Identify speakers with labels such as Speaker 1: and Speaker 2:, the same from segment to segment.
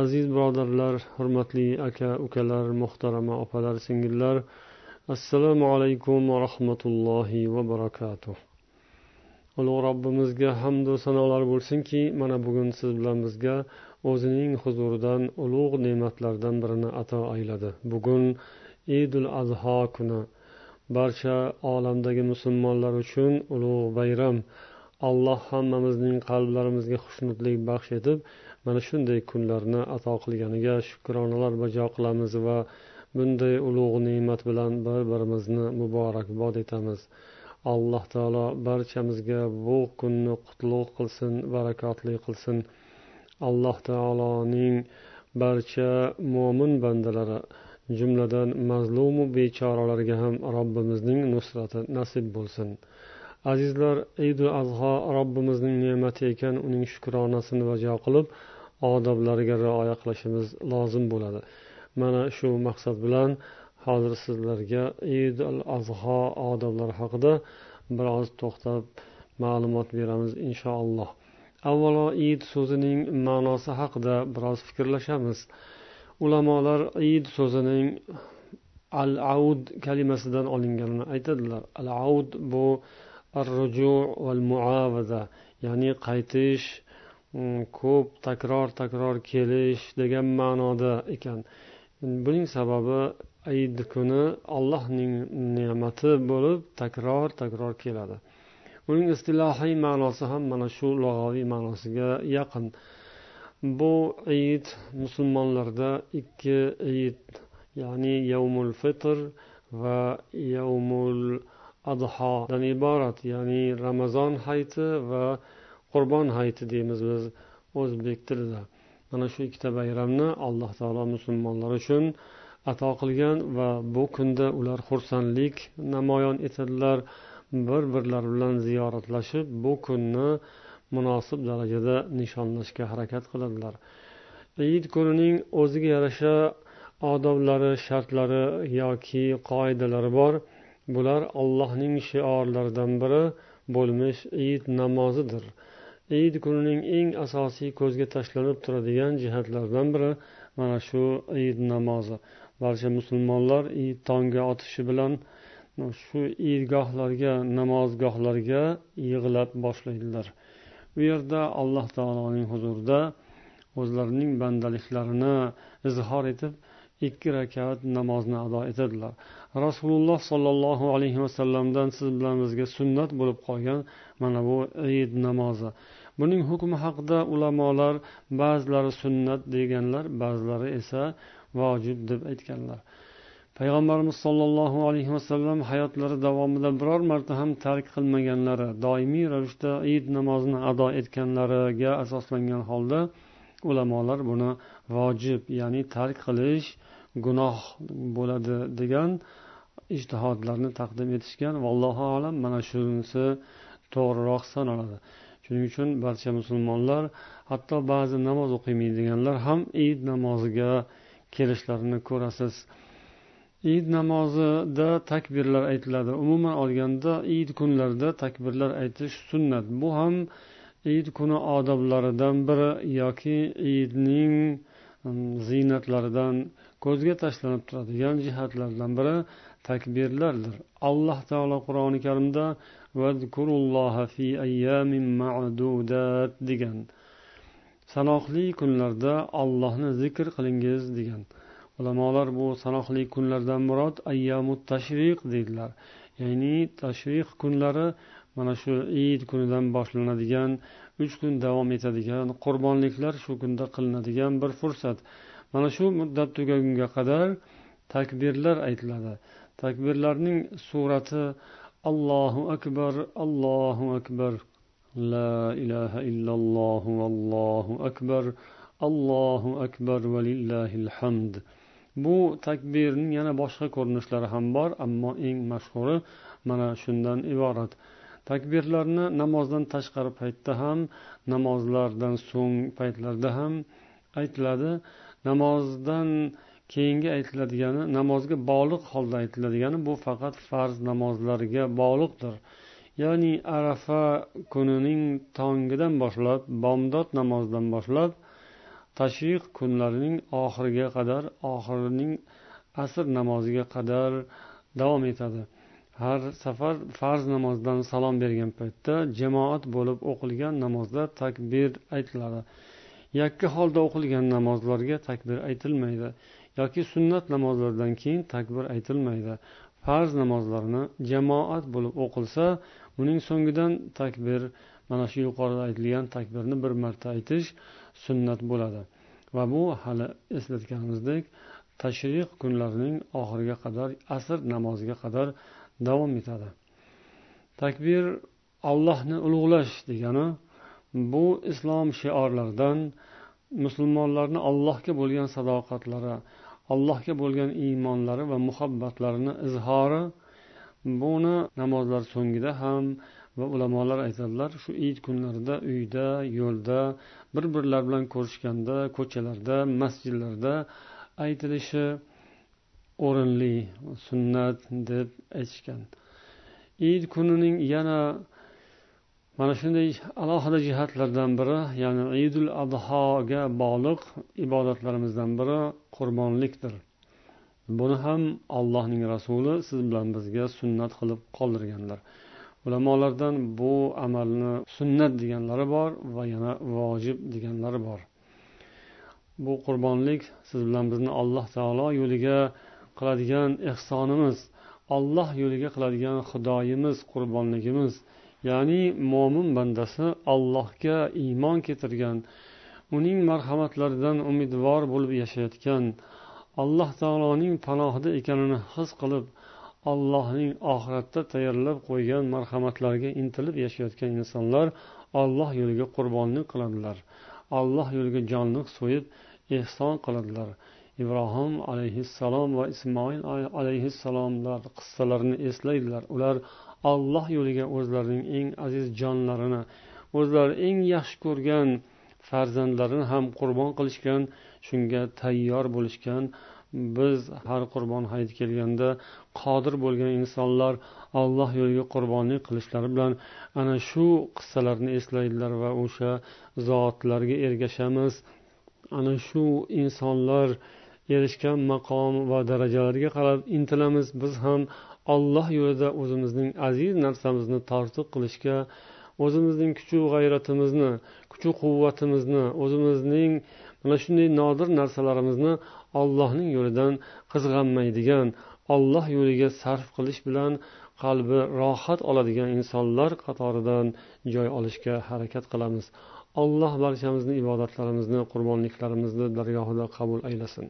Speaker 1: Aziz birodarlar hurmatli aka ukalar muhtarama opalar singillar assalomu alaykum va rahmatullohi va barakatuh. Ulug' robbimizga hamdu sanolar bo'lsinki mana bugun siz bilan bizga o'zining huzuridan ulug' ne'matlardan birini ato ayladi. Bugun idul azho kuni. Barcha olamdagi musulmonlar uchun ulug' bayram. Alloh hammamizning qalblarimizga xushnudlik baxsh etib mana shunday kunlarni ato qilganiga shukronalar bajo qilamiz va bunday ulug' ne'mat bilan bir birimizni muborakbod etamiz. Alloh taolo barchamizga bu kunni qutlug' qilsin barakotli qilsin. Alloh taoloning barcha mo'min bandalari jumladan mazlumu bechoralarga ham robbimizning nusrati nasib bo'lsin. Azizlar idu azho robbimizning ne'mati ekan uning shukronasini bajo qilib odoblariga rioya qilishimiz lozim bo'ladi. Mana shu maqsad bilan hozir sizlarga id al azho odoblari haqida biroz to'xtab ma'lumot beramiz inshaalloh. Avvalo id so'zining ma'nosi haqida biroz fikrlashamiz. Ulamolar id so'zining al aud kalimasidan olinganini aytadilar. Al aud bu ar ruju val muavaza ya'ni qaytish Mm, ko'p takror takror kelish degan ma'noda ekan. Buning sababi id kuni allohning ne'mati bo'lib takror takror keladi. Uning istilohiy ma'nosi ham mana shu lug'aviy ma'nosiga yaqin. Bu id musulmonlarda ikki id ya'ni yavmul fitr va yavmul adhodan iborat ya'ni ramazon hayiti va qurbon hayiti deymiz biz o'zbek tilida. Mana shu ikkita bayramni alloh taolo musulmonlar uchun ato qilgan va bu kunda ular xursandlik namoyon etadilar bir birlari bilan ziyoratlashib bu kunni munosib darajada nishonlashga harakat qiladilar. Id kunining o'ziga yarasha odoblari shartlari yoki qoidalari bor. Bular allohning shiorlaridan biri bo'lmish id namozidir. Id kunining eng asosiy ko'zga tashlanib turadigan jihatlaridan biri mana shu id namozi. Barcha musulmonlar id tongga otishi bilan shu idgohlarga namozgohlarga yig'ilib boshlaydilar. U yerda alloh taoloning huzurida o'zlarining bandaliklarini izhor etib ikki rakat namozni ado etadilar. Rasululloh sollallohu alayhi vasallamdan siz bilan bizga sunnat bo'lib qolgan mana bu id namozi. Buning hukmi haqida ulamolar ba'zilari sunnat deganlar ba'zilari esa vojib deb aytganlar. Payg'ambarimiz sollallohu alayhi vasallam hayotlari davomida biror marta ham tark qilmaganlari doimiy ravishda id namozini ado etganlariga asoslangan holda ulamolar buni vojib ya'ni tark qilish gunoh bo'ladi degan ijtihodlarni taqdim etishgan vallohu alam mana shunisi to'g'riroq sanaladi. Shuning uchun barcha musulmonlar hatto ba'zi namoz o'qiymaydiganlar ham id namoziga kelishlarini ko'rasiz. Id namozida takbirlar aytiladi. Umuman olganda id kunlarida takbirlar aytish sunnat. Bu ham id kuni odoblaridan biri yoki idning mm, ziynatlaridan ko'zga tashlanib turadigan jihatlardan biri takbirlardir. Alloh taolo qur'oni karimda fi ma'dudat degan. Sanoqli kunlarda ollohni zikr qilingiz degan. Ulamolar bu sanoqli kunlardan murod ayyamu tashriq deydilar. Ya'ni tashriq kunlari mana shu id kunidan boshlanadigan uch kun davom etadigan qurbonliklar shu kunda qilinadigan bir fursat. Mana shu muddat tugagunga qadar takbirlar aytiladi. Takbirlarning surati allohu akbar allohu akbar. La ilaha illalloh allohu akbar allohu akbar valillahil hamd. Bu takbirning yana boshqa ko'rinishlari ham bor ammo eng mashhuri mana shundan iborat. Takbirlarni namozdan tashqari paytda ham namozlardan so'ng paytlarda ham aytiladi. Namozdan keyingi aytiladigani namozga bog'liq holda aytiladigani bu faqat farz namozlarga bog'liqdir. Ya'ni arafa kunining tongidan boshlab bomdod namozidan boshlab tashriq kunlarining oxiriga qadar oxirining asr namoziga qadar davom etadi. Har safar farz namozdan salom bergan paytda jamoat bo'lib o'qilgan namozda takbir aytiladi. Yakka holda o'qilgan namozlarga takbir aytilmaydi yoki sunnat namozlardan keyin takbir aytilmaydi. Farz namozlarni jamoat bo'lib o'qilsa uning so'ngidan takbir mana shu yuqorida aytilgan takbirni bir marta aytish sunnat bo'ladi. Va bu hali eslatganimizdek tashriq kunlarining oxiriga qadar asr namoziga qadar davom etadi. Takbir allohni ulug'lash degani bu islom shiorlaridan musulmonlarni allohga bo'lgan sadoqatlari allohga bo'lgan iymonlari va muhabbatlarini izhori buni namozlar so'ngida ham va ulamolar aytadilar shu iyit kunlarida uyda yo'lda bir birlar bilan ko'rishganda ko'chalarda masjidlarda aytilishi o'rinli sunnat deb aytishgan. Id kunining yana mana shunday alohida jihatlardan biri ya'ni idul adhoga bog'liq ibodatlarimizdan biri qurbonlikdir. Buni ham allohning rasuli siz bilan bizga sunnat qilib qoldirganlar. Ulamolardan bu amalni sunnat deganlari bor va yana vojib deganlari bor. Bu qurbonlik siz bilan bizni alloh taolo yo'liga qiladigan ehsonimiz alloh yo'liga qiladigan xudoyimiz qurbonligimiz ya'ni mo'min bandasi allohga iymon keltirgan uning marhamatlaridan umidvor bo'lib yashayotgan alloh taoloning panohida ekanini his qilib allohning oxiratda tayyorlab qo'ygan marhamatlariga intilib yashayotgan insonlar olloh yo'liga qurbonlik qiladilar alloh yo'liga jonliq so'yib ehson qiladilar. Ibrohim alayhissalom va ismoil alayhissalomlar qissalarini eslaydilar. Ular alloh yo'liga o'zlarining eng aziz jonlarini o'zlari eng yaxshi ko'rgan farzandlarini ham qurbon qilishgan shunga tayyor bo'lishgan. Biz har qurbon hayiti kelganda qodir bo'lgan insonlar alloh yo'liga qurbonlik qilishlari bilan ana shu qissalarni eslaydilar va o'sha zotlarga ergashamiz. Ana shu insonlar erishgan maqom va darajalarga qarab intilamiz. Biz ham alloh yo'lida o'zimizning aziz narsamizni tortiq qilishga o'zimizning kuchu g'ayratimizni kuchu quvvatimizni o'zimizning mana shunday nodir narsalarimizni ollohning yo'lidan qizg'anmaydigan olloh yo'liga sarf qilish bilan qalbi rohat oladigan insonlar qatoridan joy olishga harakat qilamiz. Alloh barchamizni ibodatlarimizni qurbonliklarimizni dargohida qabul aylasin.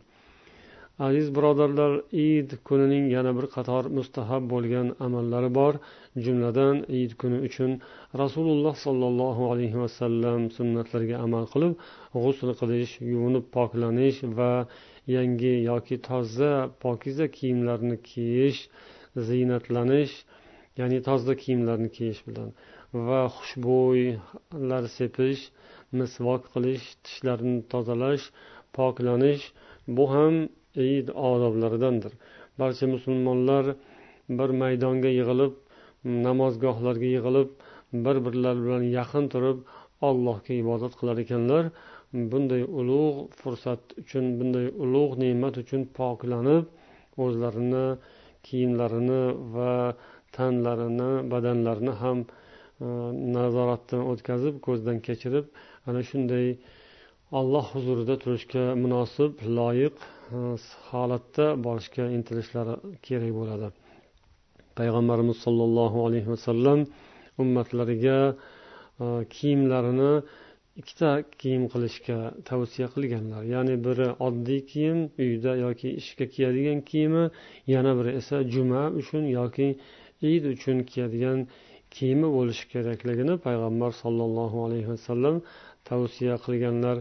Speaker 1: Aziz birodarlar id kunining yana bir qator mustahab bo'lgan amallari bor. Jumladan id kuni uchun rasululloh sollallohu alayhi vasallam sunnatlariga amal qilib g'usl qilish yuvinib poklanish va yangi yoki toza pokiza kiyimlarni kiyish ziynatlanish ya'ni toza kiyimlarni kiyish bilan va xushbo'ylar sepish misvok qilish tishlarni tozalash poklanish. Bu ham iyit odoblaridandir. Barcha musulmonlar bir maydonga yig'ilib namozgohlarga yig'ilib bir birlari bilan yaqin turib allohga ibodat qilar ekanlar. Bunday ulug' fursat uchun bunday ulug' ne'mat uchun poklanib o'zlarini kiyimlarini va tanlarini badanlarini ham e, nazoratdan o'tkazib ko'zdan kechirib ana shunday alloh huzurida turishga munosib loyiq e, holatda borishga intilishlari kerak bo'ladi. Payg'ambarimiz sollallohu alayhi vasallam ummatlariga e, kiyimlarini ikkita kiyim qilishga tavsiya qilganlar. Ya'ni biri oddiy kiyim uyda yoki ishga kiyadigan kiyimi yana biri esa juma uchun yoki id uchun kiyadigan kiyimi bo'lishi kerakligini payg'ambar sollallohu alayhi vasallam tavsiya qilganlar.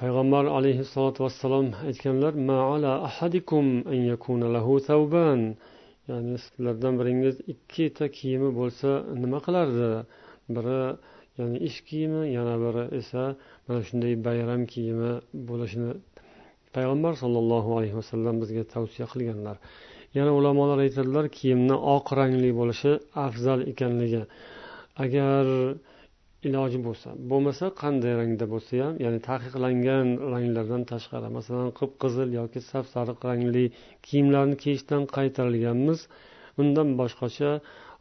Speaker 1: Payg'ambar alayhissalotu vassalom aytganlar ya'ni sizlardan biringiz ikkita kiyimi bo'lsa nima qilardi? Biri ya'ni ish kiyimi yana biri esa mana shunday bayram kiyimi bo'lishini payg'ambar sollallohu alayhi vasallam bizga tavsiya qilganlar. Yana ulamolar aytadilar kiyimni oq rangli bo'lishi afzal ekanligi. Agar iloji bo'lsa. Bo'lmasa qanday rangda bo'lsa ham ya'ni taqiqlangan ranglardan tashqari masalan qip qizil yoki sap sariq rangli kiyimlarni kiyishdan qaytarilganmiz. Undan boshqacha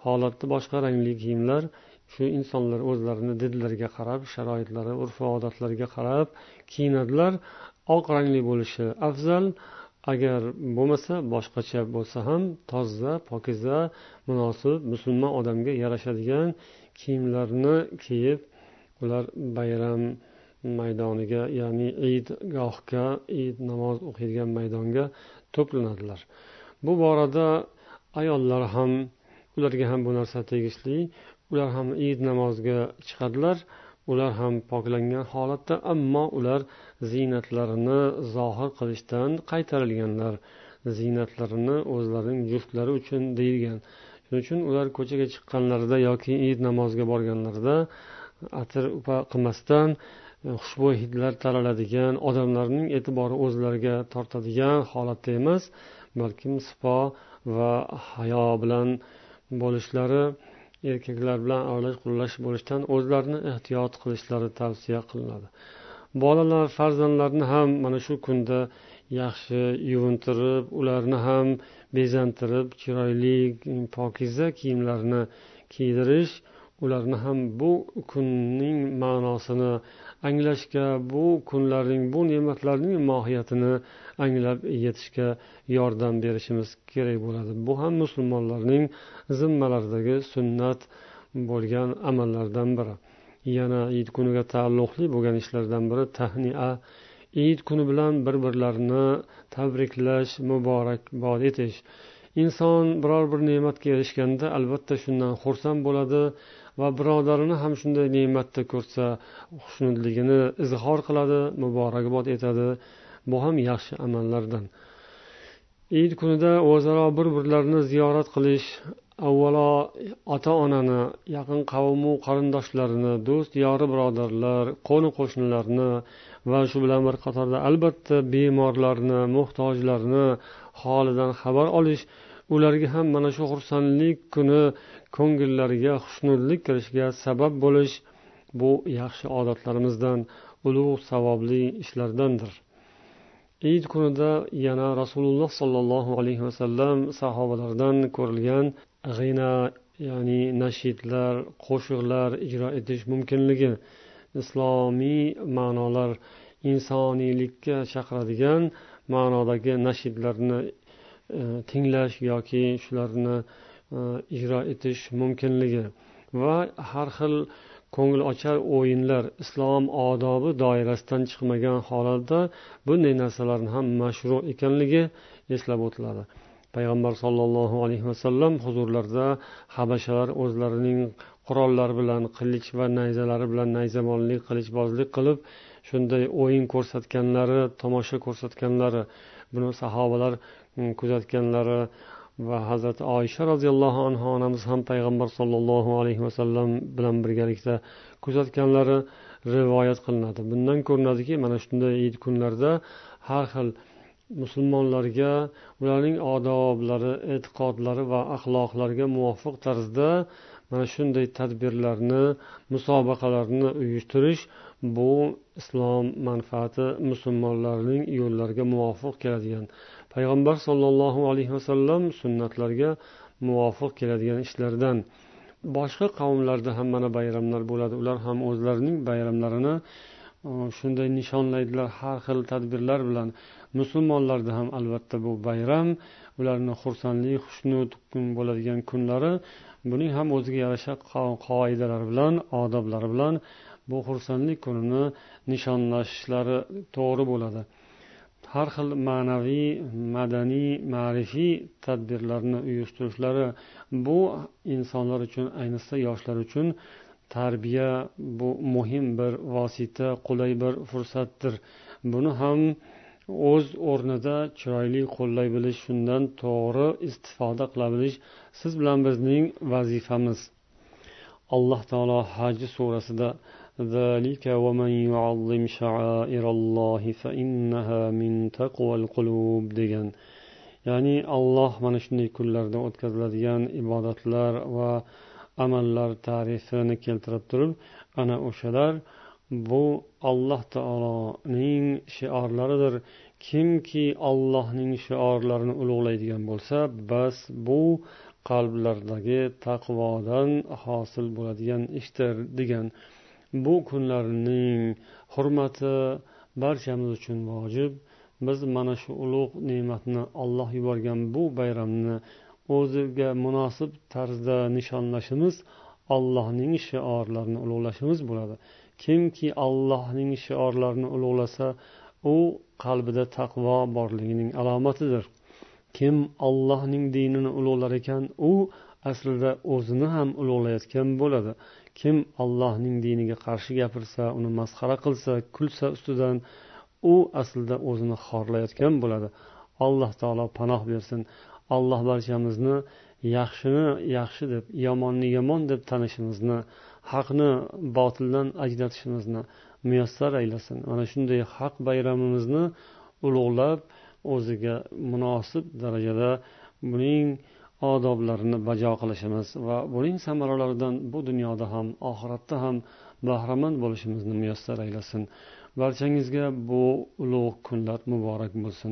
Speaker 1: holatda boshqa rangli kiyimlar shu insonlar o'zlarini didlariga qarab sharoitlari urf odatlariga qarab kiyinadilar. Oq rangli bo'lishi afzal. Agar bo'lmasa boshqacha bo'lsa ham toza pokiza munosib musulmon odamga yarashadigan kiyimlarni kiyib ular bayram maydoniga ya'ni idgohga id namoz o'qiydigan maydonga to'planadilar. Bu borada ayollar ham ularga ham bu narsa tegishli. Ular ham id namoziga chiqadilar. Ular ham poklangan holatda ammo ular ziynatlarini zohir qilishdan qaytarilganlar. Ziynatlarini o'zlarining juftlari uchun deyilgan. Shuning uchun ular ko'chaga chiqqanlarida yoki id namoziga borganlarida atir upa qilmasdan e, xushbo'y hidlar taraladigan odamlarning e'tibori o'zlariga tortadigan holatda emas balkim sipo va hayo bilan bo'lishlari erkaklar bilan aralash quralash bo'lishdan o'zlarini ehtiyot qilishlari tavsiya qilinadi. Bolalar farzandlarni ham mana shu kunda yaxshi yuvintirib ularni ham bezantirib chiroyli mm, pokiza kiyimlarni kiydirish ularni ham bu kunning ma'nosini anglashga bu kunlarning bu ne'matlarning mohiyatini anglab yetishga yordam berishimiz kerak bo'ladi. Bu ham musulmonlarning zimmalaridagi sunnat bo'lgan amallardan biri. Yana id kuniga taalluqli bo'lgan ishlardan biri tahnia id kuni bilan bir birlarini tabriklash muborakbod etish. Inson biror bir ne'matga erishganda albatta shundan xursand bo'ladi va birodarini ham shunday ne'matda ko'rsa xushnudligini izhor qiladi muborakbod etadi. Bu ham yaxshi amallardan. Id kunida o'zaro bir birlarini ziyorat qilish avvalo ota onani yaqin qavmu qarindoshlarini do'st yori birodarlar qo'ni qo'shnilarni va shu bilan bir qatorda albatta bemorlarni muhtojlarni holidan xabar olish ularga ham mana shu xursandlik kuni ko'ngillariga xushnudlik kirishiga sabab bo'lish bu yaxshi odatlarimizdan ulug' savobli ishlardandir. Id kunida yana rasululloh sollallohu alayhi vasallam sahobalardan ko'rilgan g'ina ya'ni nashidlar qo'shiqlar ijro etish mumkinligi islomiy ma'nolar insoniylikka chaqiradigan ma'nodagi nashidlarni e, tinglash yoki shularni e, ijro etish mumkinligi va har xil ko'ngilochar o'yinlar islom odobi doirasidan chiqmagan holatda bunday narsalarni ham mashru ekanligi eslab o'tiladi. Payg'ambar sollallohu alayhi vasallam huzurlarida habashalar o'zlarining qurollari bilan qilich va nayzalari bilan nayzamonlik qilichbozlik qilib shunday o'yin ko'rsatganlari tomosha ko'rsatganlari buni sahobalar mm, kuzatganlari va hazrati oysha roziyallohu anhu onamiz ham payg'ambar sollallohu alayhi vasallam bilan birgalikda kuzatganlari rivoyat qilinadi. Bundan ko'rinadiki mana shunday kunlarda har xil musulmonlarga ularning odoblari e'tiqodlari va axloqlariga muvofiq tarzda mana shunday tadbirlarni musobaqalarni uyushtirish bu islom manfaati musulmonlarning yo'llariga muvofiq keladigan payg'ambar sollallohu alayhi vasallam sunnatlarga muvofiq keladigan ishlardan. Boshqa qavmlarda ham mana bayramlar bo'ladi. Ular ham o'zlarining bayramlarini shunday nishonlaydilar har xil tadbirlar bilan. Musulmonlarda ham albatta bu bayram ularni xursandlik xushnud bo'ladigan kunlari buning ham o'ziga yarasha qoidalari bilan odoblari bilan bu xursandlik kunini nishonlashlari to'g'ri bo'ladi. Har xil ma'naviy madaniy ma'rifiy tadbirlarni uyushtirishlari bu insonlar uchun ayniqsa yoshlar uchun tarbiya bu muhim bir vosita qulay bir fursatdir buni ham o'z o'rnida chiroyli qo'llay bilish shundan to'g'ri istifoda qila bilish siz bilan bizning vazifamiz alloh taolo haji surasida ذلك ومن يعظم شعائر الله فإنها من تقوى القلوب degan ya'ni alloh mana shunday kunlarda o'tkaziladigan ibodatlar va amallar tarifini keltirib turib ana o'shalar bu alloh taoloning shiorlaridir. Kimki allohning shiorlarini ulug'laydigan bo'lsa bas bu qalblardagi taqvodan hosil bo'ladigan ishdir degan bu kunlarning hurmati barchamiz uchun vojib. Biz mana shu ulug' ne'matni olloh yuborgan bu bayramni o'ziga munosib tarzda nishonlashimiz allohning shiorlarini ulug'lashimiz bo'ladi. Kimki allohning shiorlarini ulug'lasa u qalbida taqvo borligining alomatidir. Kim ollohning dinini ulug'lar ekan u aslida o'zini ham ulug'layotgan bo'ladi. Kim allohning diniga qarshi gapirsa uni masxara qilsa kulsa ustidan u aslida o'zini xorlayotgan bo'ladi. Alloh taolo panoh bersin. Alloh barchamizni yaxshini yaxshi deb yomonni yomon deb tanishimizni haqni botildan ajratishimizni muyassar aylasin. Mana shunday haq bayramimizni ulug'lab o'ziga munosib darajada buning odoblarini bajo qilishimiz va buning samaralaridan bu dunyoda ham oxiratda ham bahramand bo'lishimizni muyassar aylasin. Barchangizga bu ulug' kunlar muborak bo'lsin.